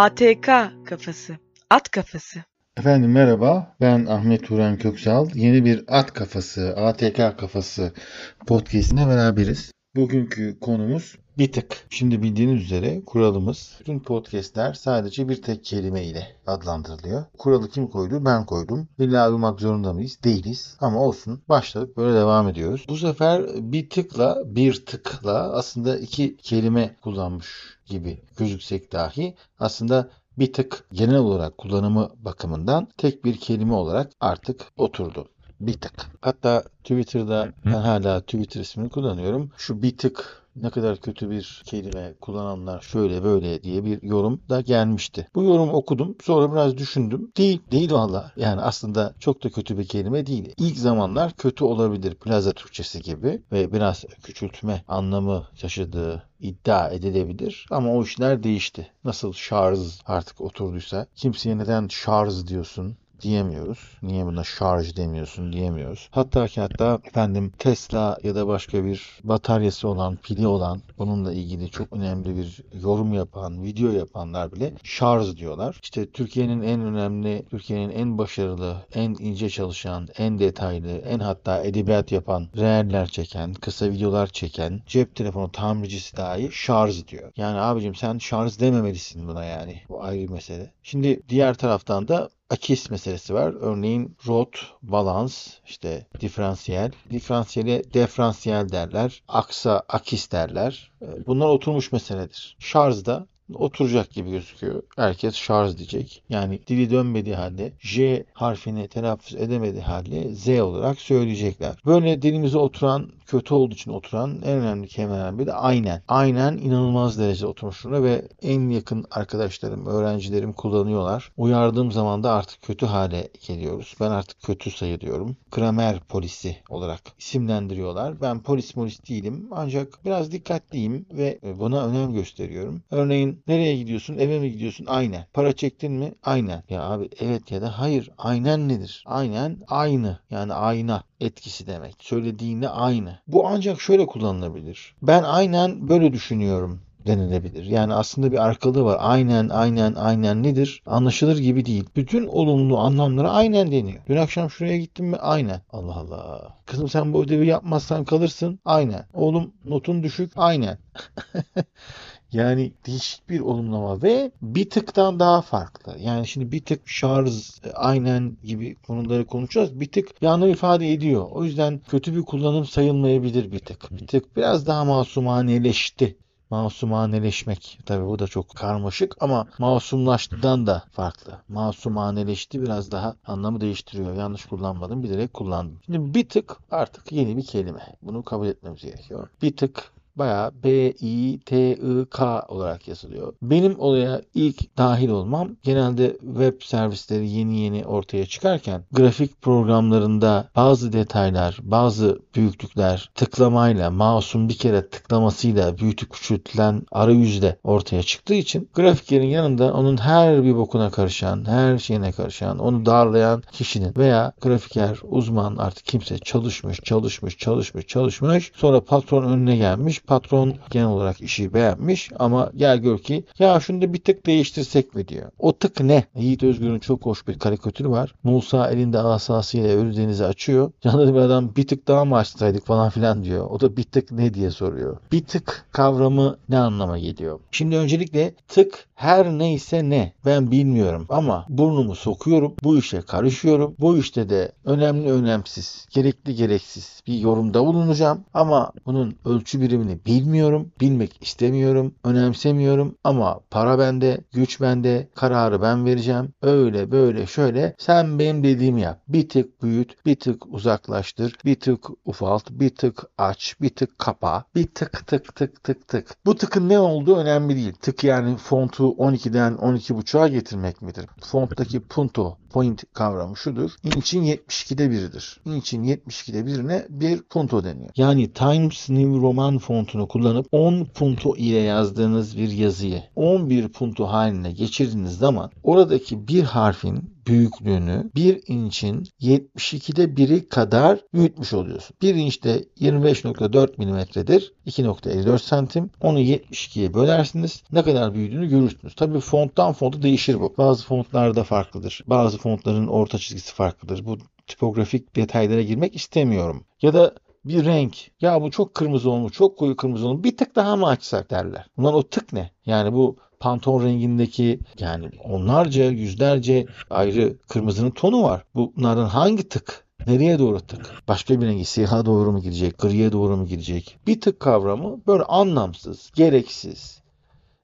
ATK kafası, at kafası. Efendim merhaba, ben Ahmet Turan Köksal. Yeni bir At Kafası, ATK Kafası podcastine beraberiz. Bugünkü konumuz bir tık. Şimdi bildiğiniz üzere kuralımız bütün podcastler sadece bir tek kelime ile adlandırılıyor. Kuralı kim koydu? Ben koydum. İlla uymak zorunda mıyız? Değiliz. Ama olsun. Başladık. Böyle devam ediyoruz. Bu sefer bir tıkla bir tıkla aslında iki kelime kullanmış gibi gözüksek dahi aslında bir tık genel olarak kullanımı bakımından tek bir kelime olarak artık oturdu. Bir tık. Hatta Twitter'da ben hala Twitter ismini kullanıyorum. Şu bir tık ne kadar kötü bir kelime kullananlar şöyle böyle diye bir yorum da gelmişti. Bu yorumu okudum. Sonra biraz düşündüm. Değil, değil valla. Yani aslında çok da kötü bir kelime değil. İlk zamanlar kötü olabilir. Plaza Türkçesi gibi ve biraz küçültme anlamı taşıdığı iddia edilebilir. Ama o işler değişti. Nasıl şarj artık oturduysa kimseye neden şarj diyorsun diyemiyoruz. Niye buna şarj demiyorsun diyemiyoruz. Hatta ki hatta efendim Tesla ya da başka bir bataryası olan, pili olan bununla ilgili çok önemli bir yorum yapan, video yapanlar bile şarj diyorlar. İşte Türkiye'nin en önemli, Türkiye'nin en başarılı, en ince çalışan, en detaylı, en hatta edebiyat yapan, reeller çeken, kısa videolar çeken, cep telefonu tamircisi dahi şarj diyor. Yani abicim sen şarj dememelisin buna yani. Bu ayrı bir mesele. Şimdi diğer taraftan da akis meselesi var. Örneğin rot, balans, işte diferansiyel. Diferansiyele diferansiyel derler. Aksa, akis derler. Bunlar oturmuş meseledir. Şarjda oturacak gibi gözüküyor. Herkes şarj diyecek. Yani dili dönmediği halde J harfini telaffuz edemediği halde Z olarak söyleyecekler. Böyle dilimize oturan, kötü olduğu için oturan en önemli kelimelerden biri de aynen. Aynen inanılmaz derecede oturmuş durumda ve en yakın arkadaşlarım, öğrencilerim kullanıyorlar. Uyardığım zaman da artık kötü hale geliyoruz. Ben artık kötü sayılıyorum. Kramer polisi olarak isimlendiriyorlar. Ben polis polis değilim ancak biraz dikkatliyim ve buna önem gösteriyorum. Örneğin Nereye gidiyorsun? Eve mi gidiyorsun? Aynen. Para çektin mi? Aynen. Ya abi evet ya da hayır. Aynen nedir? Aynen aynı. Yani ayna etkisi demek. Söylediğinde aynı. Bu ancak şöyle kullanılabilir. Ben aynen böyle düşünüyorum denilebilir. Yani aslında bir arkalığı var. Aynen, aynen, aynen nedir? Anlaşılır gibi değil. Bütün olumlu anlamlara aynen deniyor. Dün akşam şuraya gittim mi? Aynen. Allah Allah. Kızım sen bu ödevi yapmazsan kalırsın. Aynen. Oğlum notun düşük. Aynen. Yani değişik bir olumlama ve bir tıktan daha farklı. Yani şimdi bir tık şarj aynen gibi konuları konuşacağız. Bir tık anlam ifade ediyor. O yüzden kötü bir kullanım sayılmayabilir bir tık. Bir tık biraz daha masumaneleşti masumaneleşmek. Tabi bu da çok karmaşık ama masumlaştıdan da farklı. Masumaneleşti biraz daha anlamı değiştiriyor. Yanlış kullanmadım bilerek kullandım. Şimdi bir tık artık yeni bir kelime. Bunu kabul etmemiz gerekiyor. Bir tık bayağı B-I-T-I-K olarak yazılıyor. Benim olaya ilk dahil olmam genelde web servisleri yeni yeni ortaya çıkarken grafik programlarında bazı detaylar, bazı büyüklükler tıklamayla, mouse'un bir kere tıklamasıyla büyütüp küçültülen arayüzde ortaya çıktığı için grafiklerin yanında onun her bir bokuna karışan, her şeyine karışan, onu darlayan kişinin veya grafiker, uzman artık kimse çalışmış, çalışmış, çalışmış, çalışmış. Sonra patron önüne gelmiş patron genel olarak işi beğenmiş ama gel gör ki ya şunu da bir tık değiştirsek mi diyor. O tık ne? Yiğit Özgür'ün çok hoş bir karikatürü var. Musa elinde asasıyla ölü denizi açıyor. Yanında bir adam bir tık daha mı açsaydık falan filan diyor. O da bir tık ne diye soruyor. Bir tık kavramı ne anlama geliyor? Şimdi öncelikle tık her neyse ne ben bilmiyorum ama burnumu sokuyorum. Bu işe karışıyorum. Bu işte de önemli önemsiz, gerekli gereksiz bir yorumda bulunacağım ama bunun ölçü birimini bilmiyorum, bilmek istemiyorum, önemsemiyorum ama para bende, güç bende, kararı ben vereceğim. Öyle böyle şöyle sen benim dediğimi yap. Bir tık büyüt, bir tık uzaklaştır, bir tık ufalt, bir tık aç, bir tık kapa, bir tık tık tık tık tık. Bu tıkın ne olduğu önemli değil. Tık yani fontu 12'den 12.5'a getirmek midir? Fonttaki punto point kavramı şudur. İnç'in 72'de biridir. İnç'in 72'de birine bir punto deniyor. Yani Times New Roman font fontunu kullanıp 10 punto ile yazdığınız bir yazıyı 11 punto haline geçirdiğiniz zaman oradaki bir harfin büyüklüğünü 1 inçin 72'de biri kadar büyütmüş oluyorsun. 1 inçte 25.4 milimetredir. 2.54 santim. Onu 72'ye bölersiniz. Ne kadar büyüdüğünü görürsünüz. Tabi fonttan fonta değişir bu. Bazı fontlarda farklıdır. Bazı fontların orta çizgisi farklıdır. Bu tipografik detaylara girmek istemiyorum. Ya da bir renk. Ya bu çok kırmızı olmuş, çok koyu kırmızı olmuş. Bir tık daha mı açsak derler. Bunlar o tık ne? Yani bu Pantone rengindeki yani onlarca yüzlerce ayrı kırmızının tonu var. Bunlardan hangi tık? Nereye doğru tık? Başka bir rengi siyaha doğru mu gidecek? Griye doğru mu gidecek? Bir tık kavramı böyle anlamsız, gereksiz,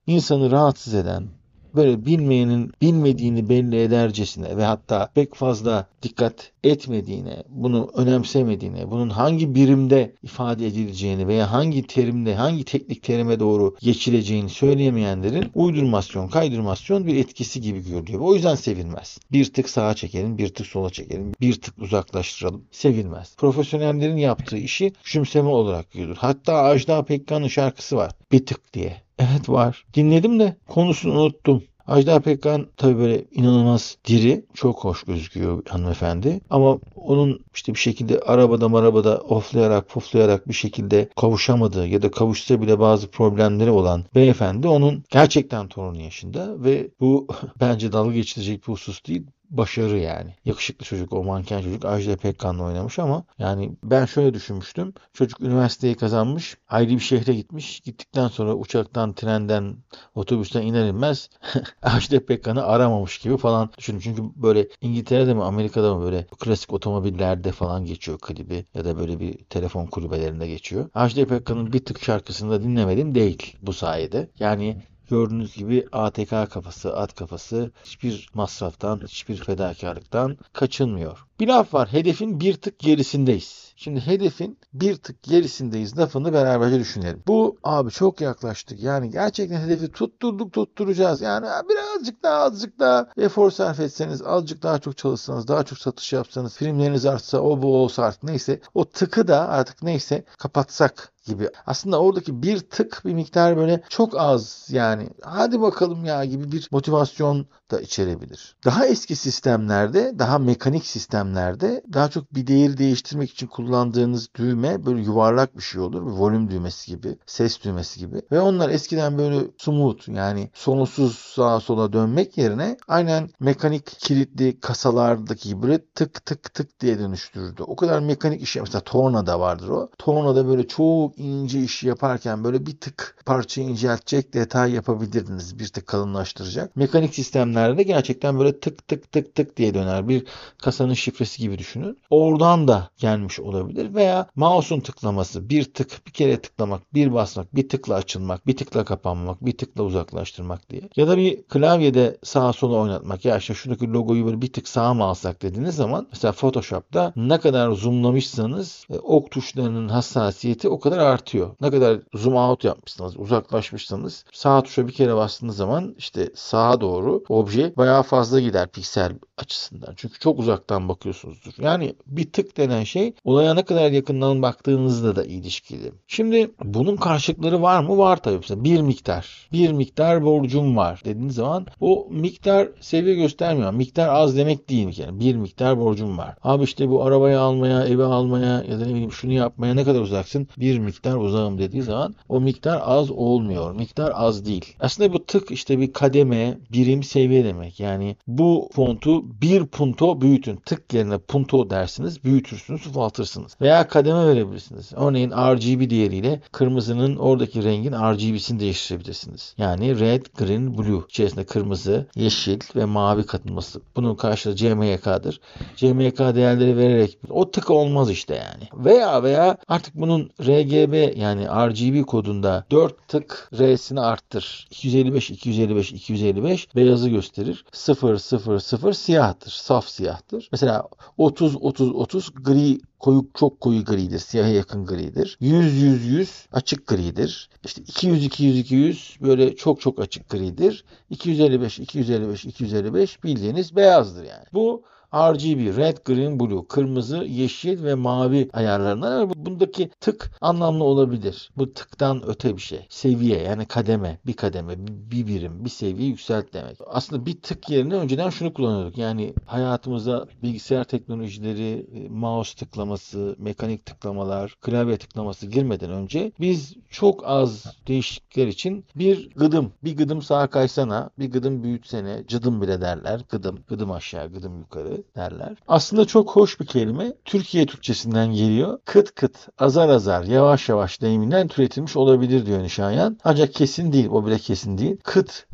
insanı rahatsız eden, böyle bilmeyenin bilmediğini belli edercesine ve hatta pek fazla dikkat etmediğine, bunu önemsemediğine, bunun hangi birimde ifade edileceğini veya hangi terimde, hangi teknik terime doğru geçileceğini söyleyemeyenlerin uydurmasyon, kaydırmasyon bir etkisi gibi görülüyor. O yüzden sevilmez. Bir tık sağa çekelim, bir tık sola çekelim, bir tık uzaklaştıralım. Sevilmez. Profesyonellerin yaptığı işi küçümseme olarak görülür. Hatta Ajda Pekkan'ın şarkısı var. Bir tık diye. Evet var. Dinledim de konusunu unuttum. Ajda Pekkan tabii böyle inanılmaz diri, çok hoş gözüküyor hanımefendi. Ama onun işte bir şekilde arabada marabada oflayarak puflayarak bir şekilde kavuşamadığı ya da kavuşsa bile bazı problemleri olan beyefendi onun gerçekten torunu yaşında ve bu bence dalga geçilecek bir husus değil başarı yani. Yakışıklı çocuk, o manken çocuk Ajda Pekkan'la oynamış ama yani ben şöyle düşünmüştüm. Çocuk üniversiteyi kazanmış, ayrı bir şehre gitmiş. Gittikten sonra uçaktan, trenden, otobüsten iner inmez Ajda Pekkan'ı aramamış gibi falan düşündüm. Çünkü böyle İngiltere'de mi Amerika'da mı böyle klasik otomobillerde falan geçiyor klibi ya da böyle bir telefon kulübelerinde geçiyor. Ajda Pekkan'ın bir tık şarkısını da dinlemedim değil bu sayede. Yani Gördüğünüz gibi ATK kafası, at kafası hiçbir masraftan, hiçbir fedakarlıktan kaçınmıyor. Bir laf var. Hedefin bir tık gerisindeyiz. Şimdi hedefin bir tık gerisindeyiz lafını beraberce düşünelim. Bu abi çok yaklaştık. Yani gerçekten hedefi tutturduk tutturacağız. Yani birazcık daha azıcık daha efor sarf etseniz, azıcık daha çok çalışsanız, daha çok satış yapsanız, filmleriniz artsa, o bu olsa artık neyse. O tıkı da artık neyse kapatsak gibi. Aslında oradaki bir tık bir miktar böyle çok az yani hadi bakalım ya gibi bir motivasyon da içerebilir. Daha eski sistemlerde, daha mekanik sistemlerde daha çok bir değeri değiştirmek için kullandığınız düğme böyle yuvarlak bir şey olur. Bir volüm düğmesi gibi, ses düğmesi gibi. Ve onlar eskiden böyle smooth yani sonsuz sağa sola dönmek yerine aynen mekanik kilitli kasalardaki gibi tık tık tık diye dönüştürürdü. O kadar mekanik iş mesela tornada vardır o. Tornada böyle çok ince iş yaparken böyle bir tık parçayı inceltecek detay yapabilirdiniz. Bir tık kalınlaştıracak. Mekanik sistemlerde gerçekten böyle tık tık tık tık diye döner. Bir kasanın şifresi gibi düşünün. Oradan da gelmiş olabilir veya mouse'un tıklaması bir tık bir kere tıklamak, bir basmak, bir tıkla açılmak, bir tıkla kapanmak, bir tıkla uzaklaştırmak diye. Ya da bir klavyede sağa sola oynatmak. Ya işte şuradaki logoyu böyle bir tık sağa mı alsak dediğiniz zaman mesela Photoshop'ta ne kadar zoomlamışsanız e, ok tuşlarının hassasiyeti o kadar artıyor. Ne kadar zoom out yapmışsanız, uzaklaşmışsanız sağ tuşa bir kere bastığınız zaman işte sağa doğru obje bayağı fazla gider piksel açısından. Çünkü çok uzaktan bakıyorsunuzdur. Yani bir tık denen şey olaya ne kadar yakından baktığınızla da ilişkili. Şimdi bunun karşılıkları var mı? Var tabii. Mesela bir miktar. Bir miktar borcum var dediğiniz zaman o miktar seviye göstermiyor. Miktar az demek değil yani. Bir miktar borcum var. Abi işte bu arabayı almaya, evi almaya ya da ne bileyim şunu yapmaya ne kadar uzaksın? Bir miktar uzağım dediği zaman o miktar az olmuyor. Miktar az değil. Aslında bu tık işte bir kademe, birim seviye demek. Yani bu fontu bir punto büyütün. Tık yerine punto dersiniz. Büyütürsünüz, ufaltırsınız. Veya kademe verebilirsiniz. Örneğin RGB değeriyle kırmızının oradaki rengin RGB'sini değiştirebilirsiniz. Yani red, green, blue içerisinde kırmızı, yeşil ve mavi katılması. Bunun karşılığı CMYK'dır. CMYK değerleri vererek o tık olmaz işte yani. Veya veya artık bunun RGB yani RGB kodunda 4 tık R'sini arttır. 255, 255, 255 beyazı gösterir. 0, 0, 0 siyahtır. Saf siyahtır. Mesela 30, 30, 30 gri koyu çok koyu gridir. Siyaha yakın gridir. 100 100 100 açık gridir. İşte 200 200 200 böyle çok çok açık gridir. 255 255 255 bildiğiniz beyazdır yani. Bu RGB, red, green, blue, kırmızı, yeşil ve mavi ayarlarından ama bundaki tık anlamlı olabilir. Bu tıktan öte bir şey. Seviye yani kademe, bir kademe, bir birim, bir seviye yükselt demek. Aslında bir tık yerine önceden şunu kullanıyorduk. Yani hayatımıza bilgisayar teknolojileri, e, mouse tıklaması, mekanik tıklamalar, klavye tıklaması girmeden önce biz çok az değişiklikler için bir gıdım, bir gıdım sağa kaysana, bir gıdım büyütsene, cıdım bile derler. Gıdım, gıdım aşağı, gıdım yukarı derler. Aslında çok hoş bir kelime. Türkiye Türkçesinden geliyor. Kıt kıt, azar azar, yavaş yavaş deyiminden türetilmiş olabilir diyor Nişanyan. Ancak kesin değil, o bile kesin değil. Kıt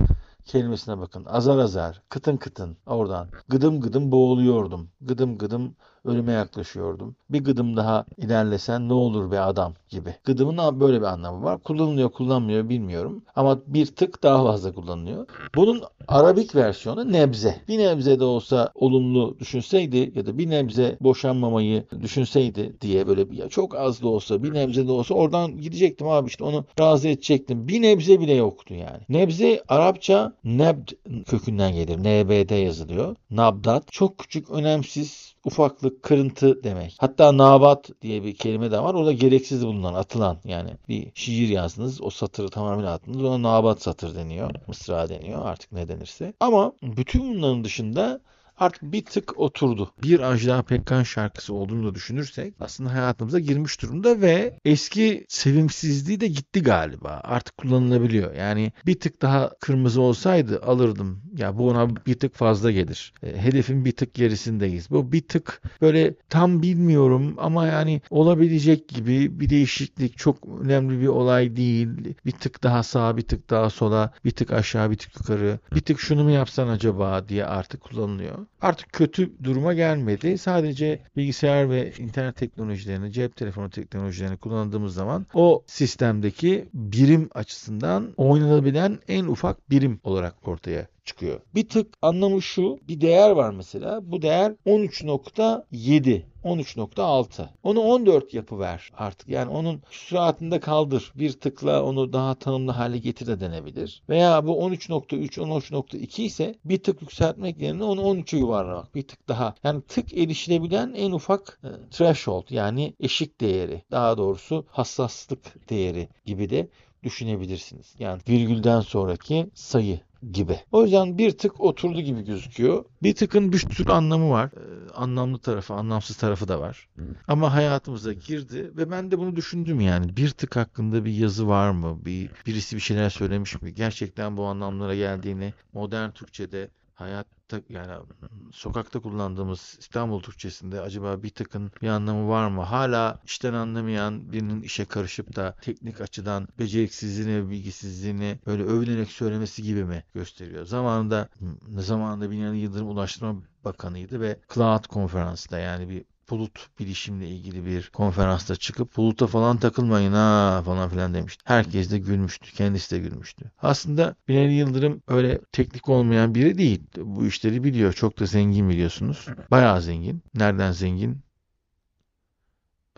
kelimesine bakın. Azar azar, kıtın kıtın oradan. Gıdım gıdım boğuluyordum. Gıdım gıdım ölüme yaklaşıyordum. Bir gıdım daha ilerlesen ne olur be adam gibi. Gıdımın böyle bir anlamı var. Kullanılıyor kullanmıyor bilmiyorum. Ama bir tık daha fazla kullanılıyor. Bunun Arabik versiyonu nebze. Bir nebze de olsa olumlu düşünseydi ya da bir nebze boşanmamayı düşünseydi diye böyle ya çok az da olsa bir nebze de olsa oradan gidecektim abi işte onu razı edecektim. Bir nebze bile yoktu yani. Nebze Arapça nebd kökünden gelir. NBD yazılıyor. Nabdat. Çok küçük önemsiz ufaklık, kırıntı demek. Hatta nabat diye bir kelime de var. Orada gereksiz bulunan, atılan yani bir şiir yazdınız. O satırı tamamen attınız. Ona nabat satır deniyor. Mısra deniyor artık ne denirse. Ama bütün bunların dışında artık bir tık oturdu. Bir Ajda Pekkan şarkısı olduğunu da düşünürsek aslında hayatımıza girmiş durumda ve eski sevimsizliği de gitti galiba. Artık kullanılabiliyor. Yani bir tık daha kırmızı olsaydı alırdım. Ya bu ona bir tık fazla gelir. E, hedefin bir tık gerisindeyiz. Bu bir tık böyle tam bilmiyorum ama yani olabilecek gibi bir değişiklik çok önemli bir olay değil. Bir tık daha sağa bir tık daha sola bir tık aşağı bir tık yukarı bir tık şunu mu yapsan acaba diye artık kullanılıyor artık kötü duruma gelmedi. Sadece bilgisayar ve internet teknolojilerini, cep telefonu teknolojilerini kullandığımız zaman o sistemdeki birim açısından oynanabilen en ufak birim olarak ortaya çıkıyor. Bir tık anlamı şu. Bir değer var mesela. Bu değer 13.7. 13.6. Onu 14 yapıver artık. Yani onun süratinde kaldır. Bir tıkla onu daha tanımlı hale getir de denebilir. Veya bu 13.3, 13.2 ise bir tık yükseltmek yerine onu 13'e yuvarlamak. Bir tık daha. Yani tık erişilebilen en ufak e, threshold yani eşik değeri. Daha doğrusu hassaslık değeri gibi de düşünebilirsiniz. Yani virgülden sonraki sayı gibi. O yüzden bir tık oturdu gibi gözüküyor. Bir tıkın bir sürü anlamı var. Ee, anlamlı tarafı, anlamsız tarafı da var. Ama hayatımıza girdi ve ben de bunu düşündüm yani. Bir tık hakkında bir yazı var mı? Bir birisi bir şeyler söylemiş mi? Gerçekten bu anlamlara geldiğini modern Türkçe'de hayatta yani sokakta kullandığımız İstanbul Türkçesinde acaba bir tıkın bir anlamı var mı? Hala işten anlamayan birinin işe karışıp da teknik açıdan beceriksizliğini bilgisizliğini böyle övünerek söylemesi gibi mi gösteriyor? Zamanında zamanında Binali Yıldırım Ulaştırma Bakanıydı ve Cloud konferansta yani bir bulut bilişimle ilgili bir konferansta çıkıp buluta falan takılmayın ha falan filan demişti. Herkes de gülmüştü. Kendisi de gülmüştü. Aslında Binali Yıldırım öyle teknik olmayan biri değil. Bu işleri biliyor. Çok da zengin biliyorsunuz. Bayağı zengin. Nereden zengin?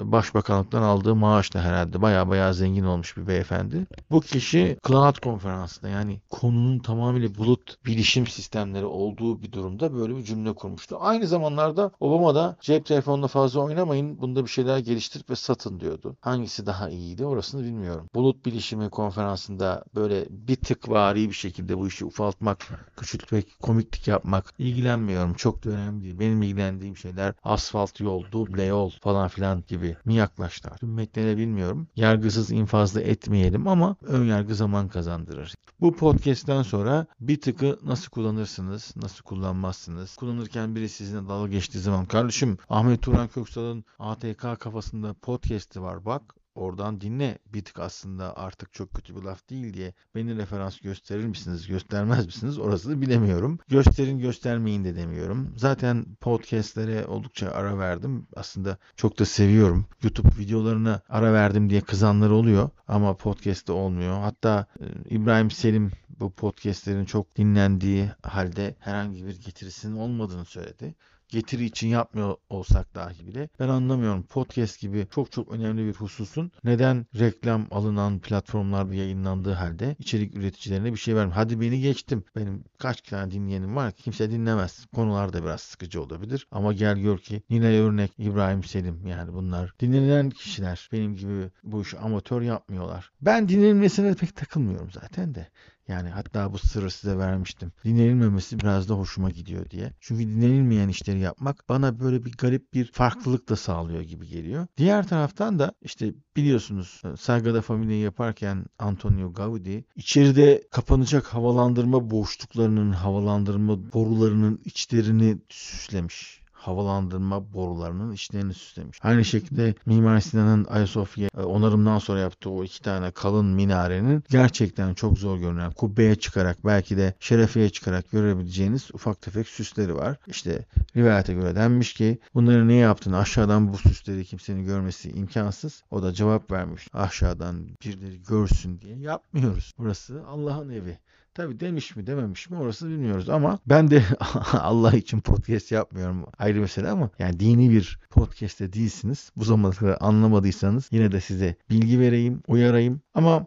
Başbakanlıktan aldığı maaşla herhalde baya baya zengin olmuş bir beyefendi. Bu kişi Cloud konferansında yani konunun tamamıyla bulut bilişim sistemleri olduğu bir durumda böyle bir cümle kurmuştu. Aynı zamanlarda Obama da cep telefonunda fazla oynamayın bunda bir şeyler geliştirip ve satın diyordu. Hangisi daha iyiydi orasını bilmiyorum. Bulut bilişimi konferansında böyle bir tık vari bir şekilde bu işi ufaltmak, küçültmek, komiklik yapmak ilgilenmiyorum. Çok da önemli değil. Benim ilgilendiğim şeyler asfalt yol, duble yol falan filan gibi gibi mi yaklaştılar? Tüm metnleri bilmiyorum. Yargısız infazda etmeyelim ama ön yargı zaman kazandırır. Bu podcast'ten sonra bir tıkı nasıl kullanırsınız, nasıl kullanmazsınız? Kullanırken biri sizinle dalga geçtiği zaman kardeşim Ahmet Turan Köksal'ın ATK kafasında podcast'i var bak oradan dinle bir tık aslında artık çok kötü bir laf değil diye beni referans gösterir misiniz göstermez misiniz orasını bilemiyorum. Gösterin göstermeyin de demiyorum. Zaten podcastlere oldukça ara verdim. Aslında çok da seviyorum. YouTube videolarına ara verdim diye kızanlar oluyor ama podcast'te olmuyor. Hatta e, İbrahim Selim bu podcastlerin çok dinlendiği halde herhangi bir getirisinin olmadığını söyledi getiri için yapmıyor olsak dahi bile ben anlamıyorum. Podcast gibi çok çok önemli bir hususun neden reklam alınan platformlarda yayınlandığı halde içerik üreticilerine bir şey vermiyor. Hadi beni geçtim. Benim kaç tane dinleyenim var ki kimse dinlemez. Konular da biraz sıkıcı olabilir. Ama gel gör ki Nilay Örnek, İbrahim Selim yani bunlar dinlenen kişiler. Benim gibi bu işi amatör yapmıyorlar. Ben dinlenmesine pek takılmıyorum zaten de. Yani hatta bu sırrı size vermiştim. Dinlenilmemesi biraz da hoşuma gidiyor diye. Çünkü dinlenilmeyen işleri yapmak bana böyle bir garip bir farklılık da sağlıyor gibi geliyor. Diğer taraftan da işte biliyorsunuz Sagrada Familia'yı yaparken Antonio Gaudi içeride kapanacak havalandırma boşluklarının, havalandırma borularının içlerini süslemiş havalandırma borularının içlerini süslemiş. Aynı şekilde Mimar Sinan'ın Ayasofya e, onarımdan sonra yaptığı o iki tane kalın minarenin gerçekten çok zor görünen kubbeye çıkarak belki de şerefeye çıkarak görebileceğiniz ufak tefek süsleri var. İşte rivayete göre denmiş ki bunları ne yaptın aşağıdan bu süsleri kimsenin görmesi imkansız. O da cevap vermiş aşağıdan birileri görsün diye yapmıyoruz. Burası Allah'ın evi. Tabii demiş mi dememiş mi orası bilmiyoruz ama ben de Allah için podcast yapmıyorum ayrı mesele ama yani dini bir podcast'te değilsiniz. Bu zamana kadar anlamadıysanız yine de size bilgi vereyim, uyarayım. Ama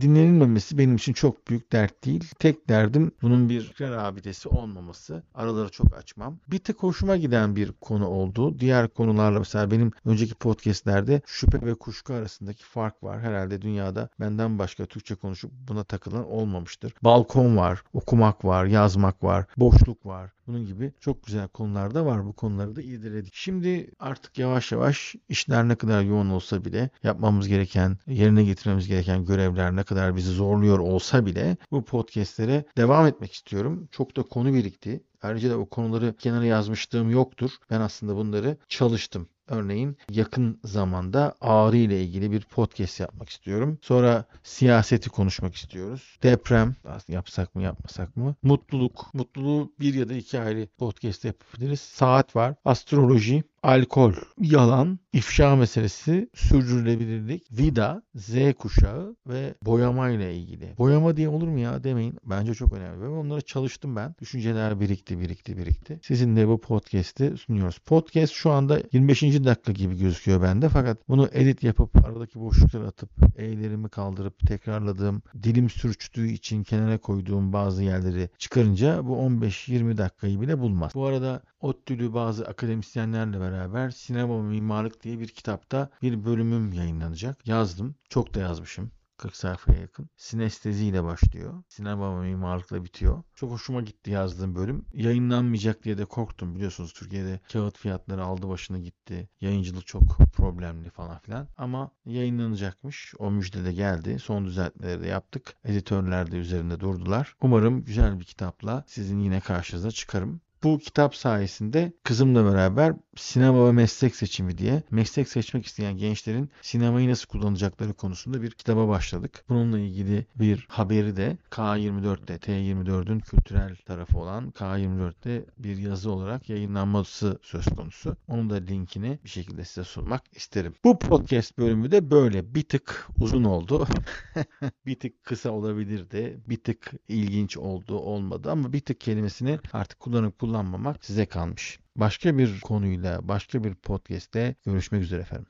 dinlenilmemesi benim için çok büyük dert değil. Tek derdim bunun bir fikir olmaması. Araları çok açmam. Bir tık hoşuma giden bir konu oldu. Diğer konularla mesela benim önceki podcastlerde şüphe ve kuşku arasındaki fark var. Herhalde dünyada benden başka Türkçe konuşup buna takılan olmamıştır. Balkon var, okumak var, yazmak var, boşluk var. Bunun gibi çok güzel konular da var. Bu konuları da irdeledik. Şimdi artık yavaş yavaş işler ne kadar yoğun olsa bile yapmamız gereken, yerine getirmemiz gereken görevler ne kadar bizi zorluyor olsa bile bu podcastlere devam etmek istiyorum. Çok da konu birikti. Ayrıca da o konuları kenara yazmışlığım yoktur. Ben aslında bunları çalıştım. Örneğin yakın zamanda ağrı ile ilgili bir podcast yapmak istiyorum. Sonra siyaseti konuşmak istiyoruz. Deprem yapsak mı yapmasak mı? Mutluluk. Mutluluğu bir ya da iki ayrı podcast yapabiliriz. Saat var. Astroloji alkol, yalan, ifşa meselesi, sürdürülebilirlik, vida, Z kuşağı ve boyama ile ilgili. Boyama diye olur mu ya demeyin. Bence çok önemli. Ve onlara çalıştım ben. Düşünceler birikti, birikti, birikti. Sizinle bu podcast'i sunuyoruz. Podcast şu anda 25. dakika gibi gözüküyor bende. Fakat bunu edit yapıp aradaki boşlukları atıp eğlerimi kaldırıp tekrarladığım, dilim sürçtüğü için kenara koyduğum bazı yerleri çıkarınca bu 15-20 dakikayı bile bulmaz. Bu arada ODTÜ'lü bazı akademisyenlerle beraber Sinema Mimarlık diye bir kitapta bir bölümüm yayınlanacak. Yazdım. Çok da yazmışım. 40 sayfaya yakın. Sinestezi ile başlıyor. Sinema ve mimarlıkla bitiyor. Çok hoşuma gitti yazdığım bölüm. Yayınlanmayacak diye de korktum. Biliyorsunuz Türkiye'de kağıt fiyatları aldı başını gitti. Yayıncılık çok problemli falan filan. Ama yayınlanacakmış. O müjde de geldi. Son düzeltmeleri de yaptık. Editörler de üzerinde durdular. Umarım güzel bir kitapla sizin yine karşınıza çıkarım. Bu kitap sayesinde kızımla beraber sinema ve meslek seçimi diye meslek seçmek isteyen gençlerin sinemayı nasıl kullanacakları konusunda bir kitaba başladık. Bununla ilgili bir haberi de K24'te, T24'ün kültürel tarafı olan K24'te bir yazı olarak yayınlanması söz konusu. Onun da linkini bir şekilde size sunmak isterim. Bu podcast bölümü de böyle bir tık uzun oldu. bir tık kısa olabilirdi. Bir tık ilginç oldu, olmadı ama bir tık kelimesini artık kullanıp kullanmamak size kalmış. Başka bir konuyla, başka bir podcast'te görüşmek üzere efendim.